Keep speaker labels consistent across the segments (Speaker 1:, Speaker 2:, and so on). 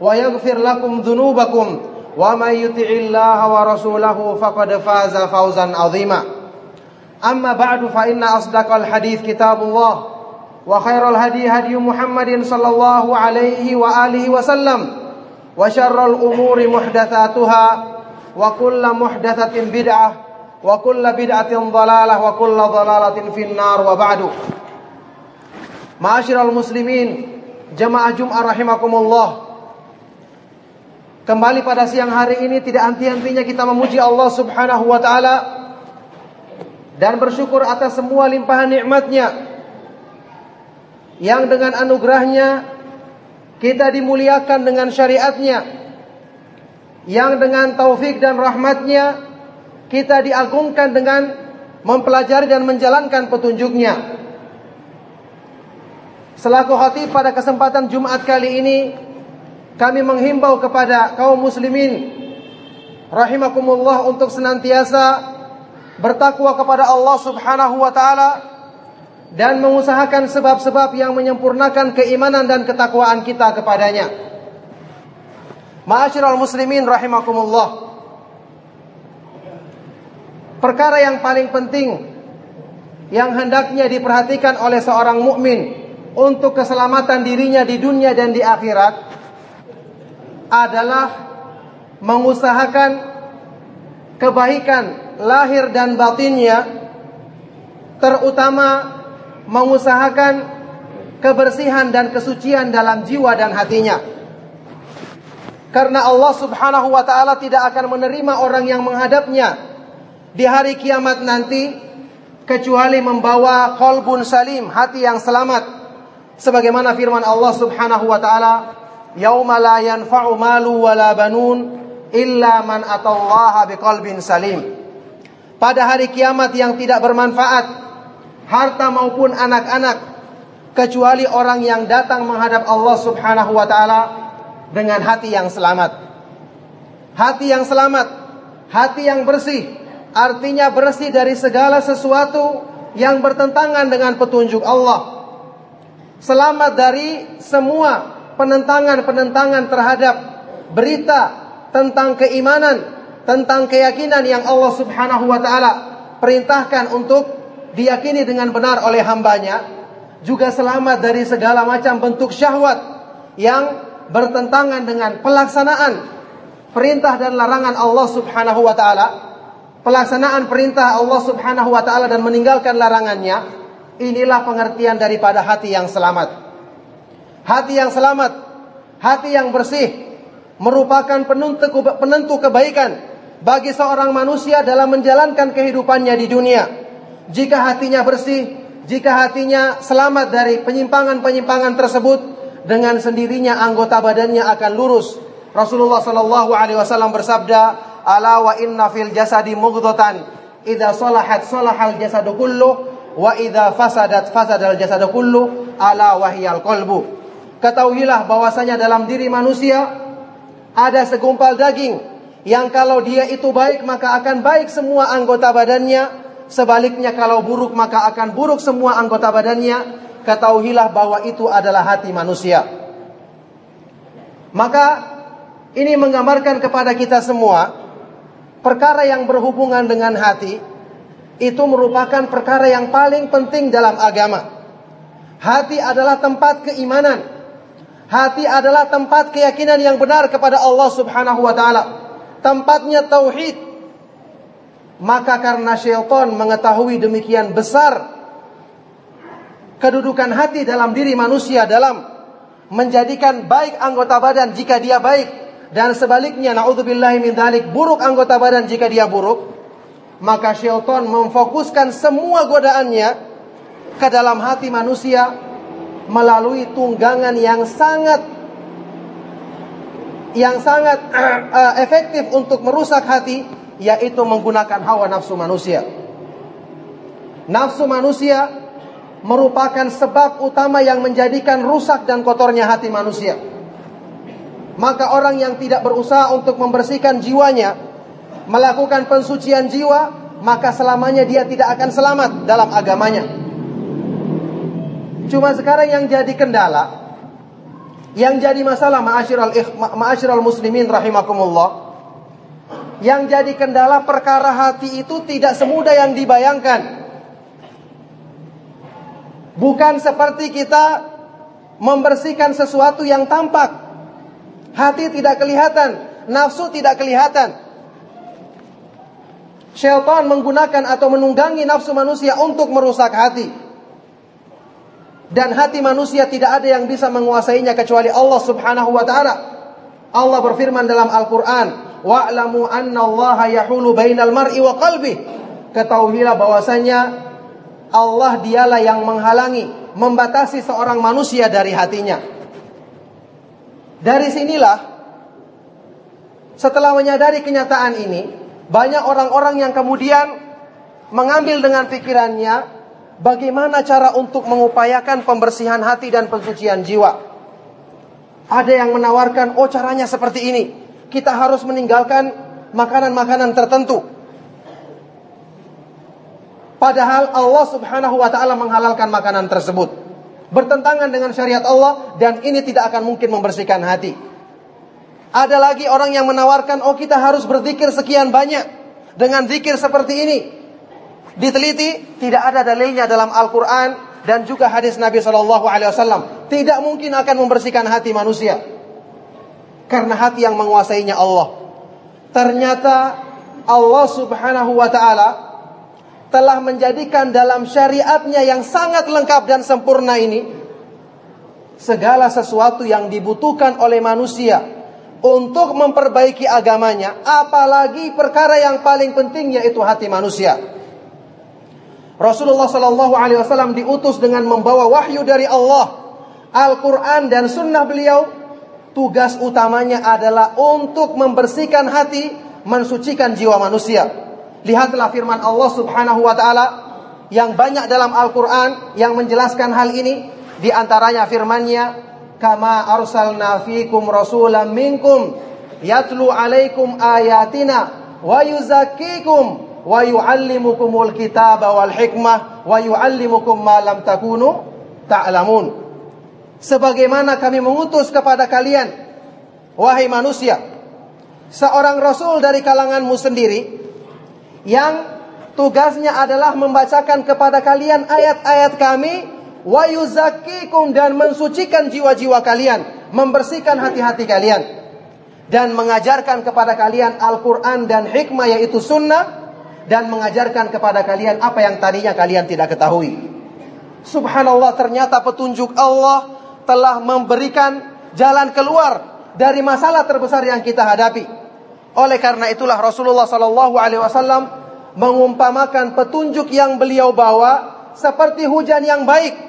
Speaker 1: ويغفر لكم ذنوبكم. ومن يطع الله ورسوله فقد فاز فوزا عظيما. أما بعد فإن أصدق الحديث كتاب الله وخير الهدي هدي محمد صلى الله عليه وآله وسلم وشر الأمور محدثاتها وكل محدثة بدعة وكل بدعة ضلالة وكل ضلالة في النار وبعد. معاشر المسلمين jemaah Jum'ah rahimakumullah Kembali pada siang hari ini tidak henti-hentinya kita memuji Allah Subhanahu wa taala dan bersyukur atas semua limpahan nikmatnya yang dengan anugerahnya kita dimuliakan dengan syariatnya yang dengan taufik dan rahmatnya kita diagungkan dengan mempelajari dan menjalankan petunjuknya. Selaku khatib pada kesempatan Jumat kali ini kami menghimbau kepada kaum muslimin rahimakumullah untuk senantiasa bertakwa kepada Allah Subhanahu wa taala dan mengusahakan sebab-sebab yang menyempurnakan keimanan dan ketakwaan kita kepadanya. Ma'asyiral muslimin rahimakumullah. Perkara yang paling penting yang hendaknya diperhatikan oleh seorang mukmin untuk keselamatan dirinya di dunia dan di akhirat adalah mengusahakan kebaikan lahir dan batinnya terutama mengusahakan kebersihan dan kesucian dalam jiwa dan hatinya. Karena Allah Subhanahu wa taala tidak akan menerima orang yang menghadapnya di hari kiamat nanti kecuali membawa kolbun salim hati yang selamat. Sebagaimana firman Allah Subhanahu wa taala yauma la yanfa'u malu wala banun illa man atallaha biqalbin salim. Pada hari kiamat yang tidak bermanfaat harta maupun anak-anak kecuali orang yang datang menghadap Allah Subhanahu wa taala dengan hati yang selamat. Hati yang selamat hati yang bersih artinya bersih dari segala sesuatu yang bertentangan dengan petunjuk Allah. Selamat dari semua penentangan-penentangan terhadap berita tentang keimanan, tentang keyakinan yang Allah Subhanahu wa taala perintahkan untuk diyakini dengan benar oleh hambanya, juga selamat dari segala macam bentuk syahwat yang bertentangan dengan pelaksanaan perintah dan larangan Allah Subhanahu wa taala, pelaksanaan perintah Allah Subhanahu wa taala dan meninggalkan larangannya Inilah pengertian daripada hati yang selamat. Hati yang selamat, hati yang bersih merupakan penentu, penentu kebaikan bagi seorang manusia dalam menjalankan kehidupannya di dunia. Jika hatinya bersih, jika hatinya selamat dari penyimpangan-penyimpangan tersebut, dengan sendirinya anggota badannya akan lurus. Rasulullah Shallallahu Alaihi Wasallam bersabda, "Ala wa inna fil jasadi mughdatan, idza salahat salahal jasadu kullu, wa idza fasadat fasadal jasadu kullu ala wahyal qalbu. Ketahuilah bahwasanya dalam diri manusia ada segumpal daging yang kalau dia itu baik maka akan baik semua anggota badannya, sebaliknya kalau buruk maka akan buruk semua anggota badannya. Ketahuilah bahwa itu adalah hati manusia. Maka ini menggambarkan kepada kita semua perkara yang berhubungan dengan hati itu merupakan perkara yang paling penting dalam agama. Hati adalah tempat keimanan. Hati adalah tempat keyakinan yang benar kepada Allah Subhanahu wa taala. Tempatnya tauhid. Maka karena syaitan mengetahui demikian besar kedudukan hati dalam diri manusia dalam menjadikan baik anggota badan jika dia baik dan sebaliknya naudzubillahi min dzalik buruk anggota badan jika dia buruk maka syaitan memfokuskan semua godaannya ke dalam hati manusia melalui tunggangan yang sangat yang sangat uh, efektif untuk merusak hati yaitu menggunakan hawa nafsu manusia. Nafsu manusia merupakan sebab utama yang menjadikan rusak dan kotornya hati manusia. Maka orang yang tidak berusaha untuk membersihkan jiwanya, melakukan pensucian jiwa, maka selamanya dia tidak akan selamat dalam agamanya. Cuma sekarang yang jadi kendala, yang jadi masalah ma'asyiral ma'asyiral muslimin rahimakumullah, yang jadi kendala perkara hati itu tidak semudah yang dibayangkan. Bukan seperti kita membersihkan sesuatu yang tampak. Hati tidak kelihatan, nafsu tidak kelihatan. Syaitan menggunakan atau menunggangi nafsu manusia untuk merusak hati. Dan hati manusia tidak ada yang bisa menguasainya kecuali Allah Subhanahu wa taala. Allah berfirman dalam Al-Qur'an, "Wa'lamu anna Allah yahulu bainal mar'i wa qalbi." Ketahuilah bahwasanya Allah dialah yang menghalangi, membatasi seorang manusia dari hatinya. Dari sinilah setelah menyadari kenyataan ini, banyak orang-orang yang kemudian mengambil dengan pikirannya bagaimana cara untuk mengupayakan pembersihan hati dan pensucian jiwa. Ada yang menawarkan, oh caranya seperti ini. Kita harus meninggalkan makanan-makanan tertentu. Padahal Allah subhanahu wa ta'ala menghalalkan makanan tersebut. Bertentangan dengan syariat Allah dan ini tidak akan mungkin membersihkan hati. Ada lagi orang yang menawarkan, oh kita harus berzikir sekian banyak. Dengan zikir seperti ini. Diteliti, tidak ada dalilnya dalam Al-Quran dan juga hadis Nabi SAW. Tidak mungkin akan membersihkan hati manusia. Karena hati yang menguasainya Allah. Ternyata Allah subhanahu wa ta'ala telah menjadikan dalam syariatnya yang sangat lengkap dan sempurna ini segala sesuatu yang dibutuhkan oleh manusia untuk memperbaiki agamanya, apalagi perkara yang paling penting yaitu hati manusia. Rasulullah Shallallahu Alaihi Wasallam diutus dengan membawa wahyu dari Allah, Al-Quran dan Sunnah beliau. Tugas utamanya adalah untuk membersihkan hati, mensucikan jiwa manusia. Lihatlah firman Allah Subhanahu Wa Taala yang banyak dalam Al-Quran yang menjelaskan hal ini. Di antaranya firmannya, kama arsalna fikum rasulan minkum yatlu alaikum ayatina wa yuzakkikum wa yuallimukumul kitaba wal hikmah wa yuallimukum ma lam takunu ta'lamun. Sebagaimana kami mengutus kepada kalian wahai manusia seorang rasul dari kalanganmu sendiri yang tugasnya adalah membacakan kepada kalian ayat-ayat kami wa yuzakkikum dan mensucikan jiwa-jiwa kalian, membersihkan hati-hati kalian dan mengajarkan kepada kalian Al-Qur'an dan hikmah yaitu sunnah dan mengajarkan kepada kalian apa yang tadinya kalian tidak ketahui. Subhanallah ternyata petunjuk Allah telah memberikan jalan keluar dari masalah terbesar yang kita hadapi. Oleh karena itulah Rasulullah Sallallahu Alaihi Wasallam mengumpamakan petunjuk yang beliau bawa seperti hujan yang baik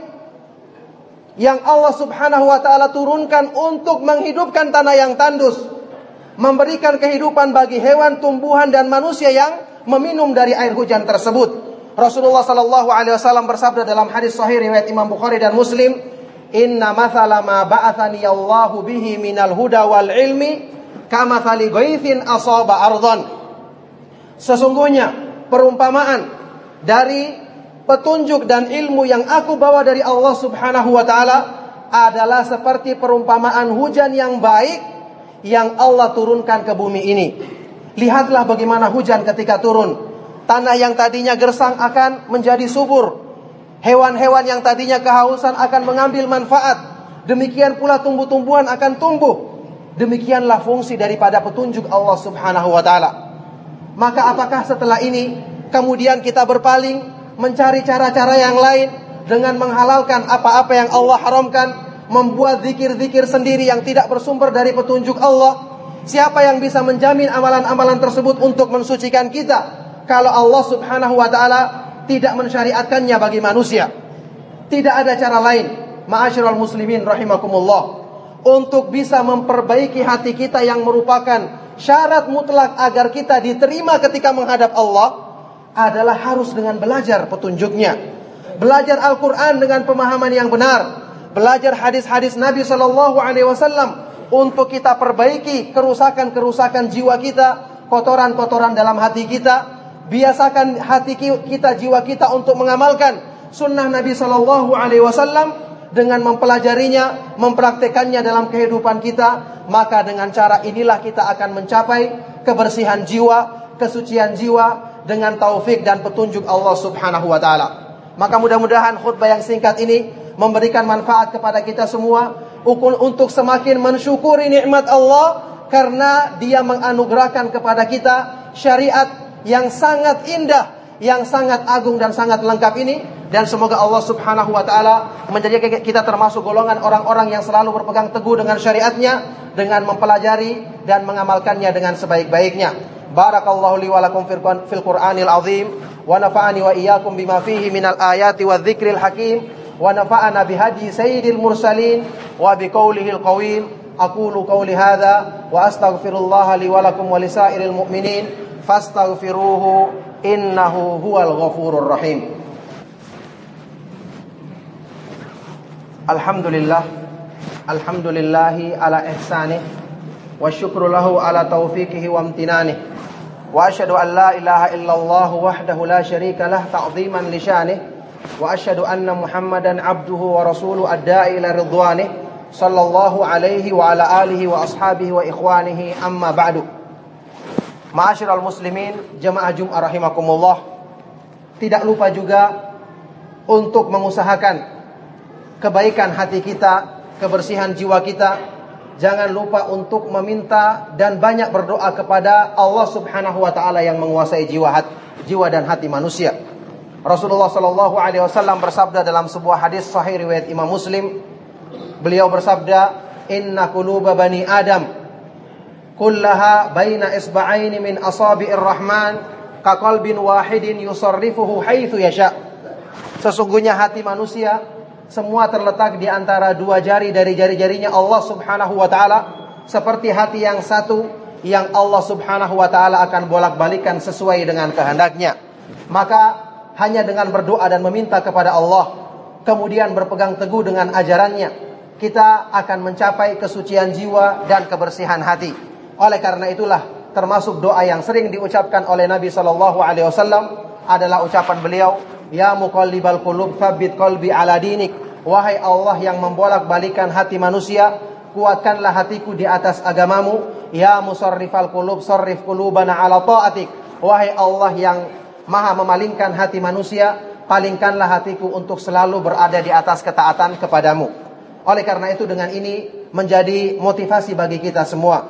Speaker 1: yang Allah Subhanahu wa taala turunkan untuk menghidupkan tanah yang tandus, memberikan kehidupan bagi hewan, tumbuhan dan manusia yang meminum dari air hujan tersebut. Rasulullah sallallahu alaihi wasallam bersabda dalam hadis sahih riwayat Imam Bukhari dan Muslim, "Inna mathala ma ba'athani Allahu bihi minal huda wal ilmi kamathali ghaithin asaba ardhan." Sesungguhnya perumpamaan dari petunjuk dan ilmu yang aku bawa dari Allah Subhanahu wa taala adalah seperti perumpamaan hujan yang baik yang Allah turunkan ke bumi ini. Lihatlah bagaimana hujan ketika turun. Tanah yang tadinya gersang akan menjadi subur. Hewan-hewan yang tadinya kehausan akan mengambil manfaat Demikian pula tumbuh-tumbuhan akan tumbuh. Demikianlah fungsi daripada petunjuk Allah Subhanahu wa taala. Maka apakah setelah ini kemudian kita berpaling mencari cara-cara yang lain dengan menghalalkan apa-apa yang Allah haramkan, membuat zikir-zikir sendiri yang tidak bersumber dari petunjuk Allah? Siapa yang bisa menjamin amalan-amalan tersebut untuk mensucikan kita kalau Allah Subhanahu wa taala tidak mensyariatkannya bagi manusia? Tidak ada cara lain, ma'asyiral muslimin rahimakumullah untuk bisa memperbaiki hati kita yang merupakan syarat mutlak agar kita diterima ketika menghadap Allah adalah harus dengan belajar petunjuknya. Belajar Al-Quran dengan pemahaman yang benar. Belajar hadis-hadis Nabi Shallallahu Alaihi Wasallam untuk kita perbaiki kerusakan-kerusakan jiwa kita, kotoran-kotoran dalam hati kita. Biasakan hati kita, jiwa kita untuk mengamalkan sunnah Nabi Shallallahu Alaihi Wasallam dengan mempelajarinya, mempraktekannya dalam kehidupan kita, maka dengan cara inilah kita akan mencapai kebersihan jiwa, kesucian jiwa dengan taufik dan petunjuk Allah Subhanahu wa taala. Maka mudah-mudahan khutbah yang singkat ini memberikan manfaat kepada kita semua untuk semakin mensyukuri nikmat Allah karena Dia menganugerahkan kepada kita syariat yang sangat indah, yang sangat agung dan sangat lengkap ini. Dan semoga Allah Subhanahu wa taala menjadikan kita termasuk golongan orang-orang yang selalu berpegang teguh dengan syariatnya dengan mempelajari dan mengamalkannya dengan sebaik-baiknya. Barakallahu li wa lakum fil Qur'anil azim. Wa nafa'ani wa iyyakum bima fihi minal ayati wa dzikril hakim ونفعنا بهدي سيد المرسلين وبقوله القويم أقول قولي هذا وأستغفر الله لي ولكم ولسائر المؤمنين فاستغفروه إنه هو الغفور الرحيم. الحمد لله الحمد لله على إحسانه والشكر له على توفيقه وامتنانه وأشهد أن لا إله إلا الله وحده لا شريك له تعظيما لشانه abduhu wa rasuluh adda'i ila ridwanih Sallallahu alaihi wa ala alihi wa ashabihi wa ikhwanihi amma ba'du Ma'asyiral muslimin jamaah Jum'ah rahimakumullah Tidak lupa juga untuk mengusahakan kebaikan hati kita, kebersihan jiwa kita. Jangan lupa untuk meminta dan banyak berdoa kepada Allah Subhanahu wa taala yang menguasai jiwa hati, jiwa dan hati manusia. Rasulullah sallallahu alaihi wasallam bersabda dalam sebuah hadis sahih riwayat Imam Muslim, beliau bersabda, "Inna quluba bani Adam kullaha baina isba'aini min asabi'ir rahman ka qalbin wahidin yusarrifuhu haitsu yasha." Sesungguhnya hati manusia semua terletak di antara dua jari dari jari-jarinya Allah Subhanahu wa taala seperti hati yang satu yang Allah Subhanahu wa taala akan bolak-balikan sesuai dengan kehendaknya. Maka hanya dengan berdoa dan meminta kepada Allah kemudian berpegang teguh dengan ajarannya kita akan mencapai kesucian jiwa dan kebersihan hati. Oleh karena itulah termasuk doa yang sering diucapkan oleh Nabi sallallahu alaihi wasallam adalah ucapan beliau Ya muqallibal qulub tsabbit qalbi ala dinik. Wahai Allah yang membolak-balikan hati manusia, kuatkanlah hatiku di atas agamamu. Ya musarrifal qulub sarrif qulubana ala taatik. Wahai Allah yang maha memalingkan hati manusia, palingkanlah hatiku untuk selalu berada di atas ketaatan kepadamu. Oleh karena itu dengan ini menjadi motivasi bagi kita semua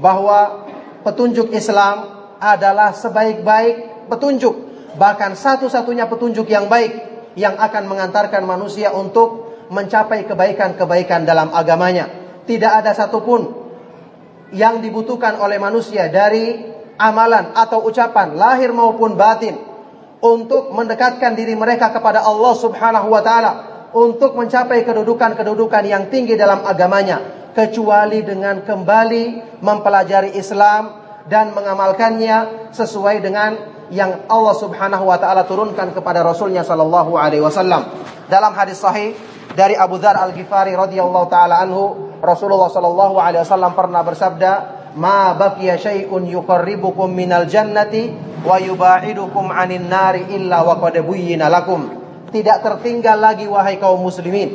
Speaker 1: bahwa petunjuk Islam adalah sebaik-baik petunjuk bahkan satu-satunya petunjuk yang baik yang akan mengantarkan manusia untuk mencapai kebaikan-kebaikan dalam agamanya. Tidak ada satupun yang dibutuhkan oleh manusia dari amalan atau ucapan lahir maupun batin untuk mendekatkan diri mereka kepada Allah Subhanahu wa taala untuk mencapai kedudukan-kedudukan yang tinggi dalam agamanya kecuali dengan kembali mempelajari Islam dan mengamalkannya sesuai dengan yang Allah Subhanahu wa taala turunkan kepada Rasulnya sallallahu alaihi wasallam. Dalam hadis sahih dari Abu Dzar Al-Ghifari radhiyallahu taala anhu, Rasulullah sallallahu alaihi wasallam pernah bersabda, "Ma baqiya syai'un yuqarribukum minal jannati wa yuba'idukum 'anin nari illa wa qad lakum." Tidak tertinggal lagi wahai kaum muslimin,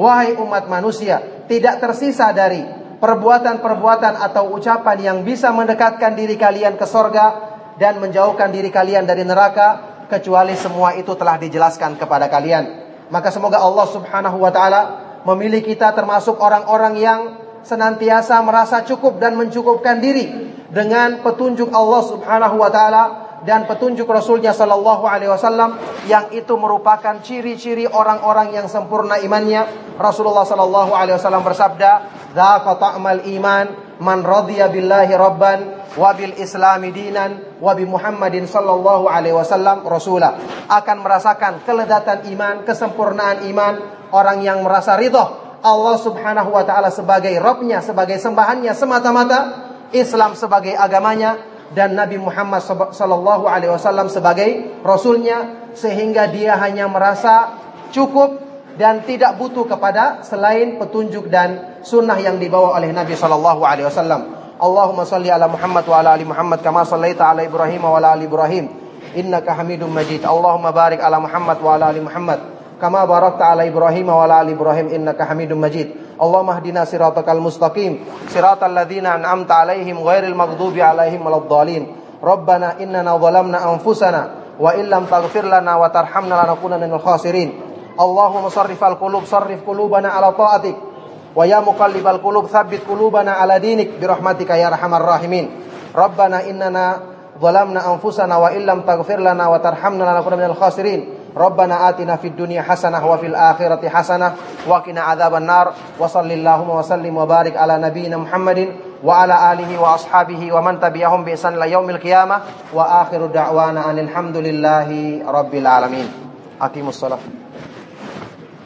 Speaker 1: wahai umat manusia, tidak tersisa dari perbuatan-perbuatan atau ucapan yang bisa mendekatkan diri kalian ke sorga dan menjauhkan diri kalian dari neraka kecuali semua itu telah dijelaskan kepada kalian. Maka semoga Allah Subhanahu wa taala memilih kita termasuk orang-orang yang senantiasa merasa cukup dan mencukupkan diri dengan petunjuk Allah Subhanahu wa taala dan petunjuk Rasulnya Sallallahu Alaihi Wasallam yang itu merupakan ciri-ciri orang-orang yang sempurna imannya. Rasulullah Sallallahu Alaihi Wasallam bersabda, "Dzaka ta'mal iman man radiya billahi rabban wa bil islami dinan wa bi Muhammadin sallallahu alaihi wasallam rasula." Akan merasakan keledatan iman, kesempurnaan iman orang yang merasa ridho Allah Subhanahu wa taala sebagai Rabbnya, sebagai sembahannya semata-mata, Islam sebagai agamanya dan Nabi Muhammad sallallahu alaihi wasallam sebagai rasulnya sehingga dia hanya merasa cukup dan tidak butuh kepada selain petunjuk dan sunnah yang dibawa oleh Nabi sallallahu alaihi wasallam. Allahumma salli ala Muhammad wa ala ali Muhammad kama sallaita ala Ibrahim wa ala ali Ibrahim innaka Hamidum Majid. Allahumma barik ala Muhammad wa ala ali Muhammad kama barakta ala Ibrahim wa ala ali Ibrahim innaka Hamidum Majid. Allahumma hdina siratal mustaqim siratal ladzina an'amta alaihim ghairil maghdubi alaihim waladdallin. Rabbana innana zalamna anfusana wa illam taghfir lana wa tarhamna lanakunanna minal khasirin. Allahumma sarrifal qulub sarrif qulubana ala ta'atik. Wa ya muqallibal qulub tsabbit qulubana ala dinik bi rahmatika ya arhamar rahimin. Rabbana innana zalamna anfusana wa illam taghfir lana wa tarhamna lanakunanna minal khasirin. Rabbana atina fid dunya hasanah wa fil akhirati hasanah wa qina adzaban nar wa sallallahu wa sallim wa barik ala nabiyyina Muhammadin wa ala alihi wa ashabihi wa man tabi'ahum bi ihsan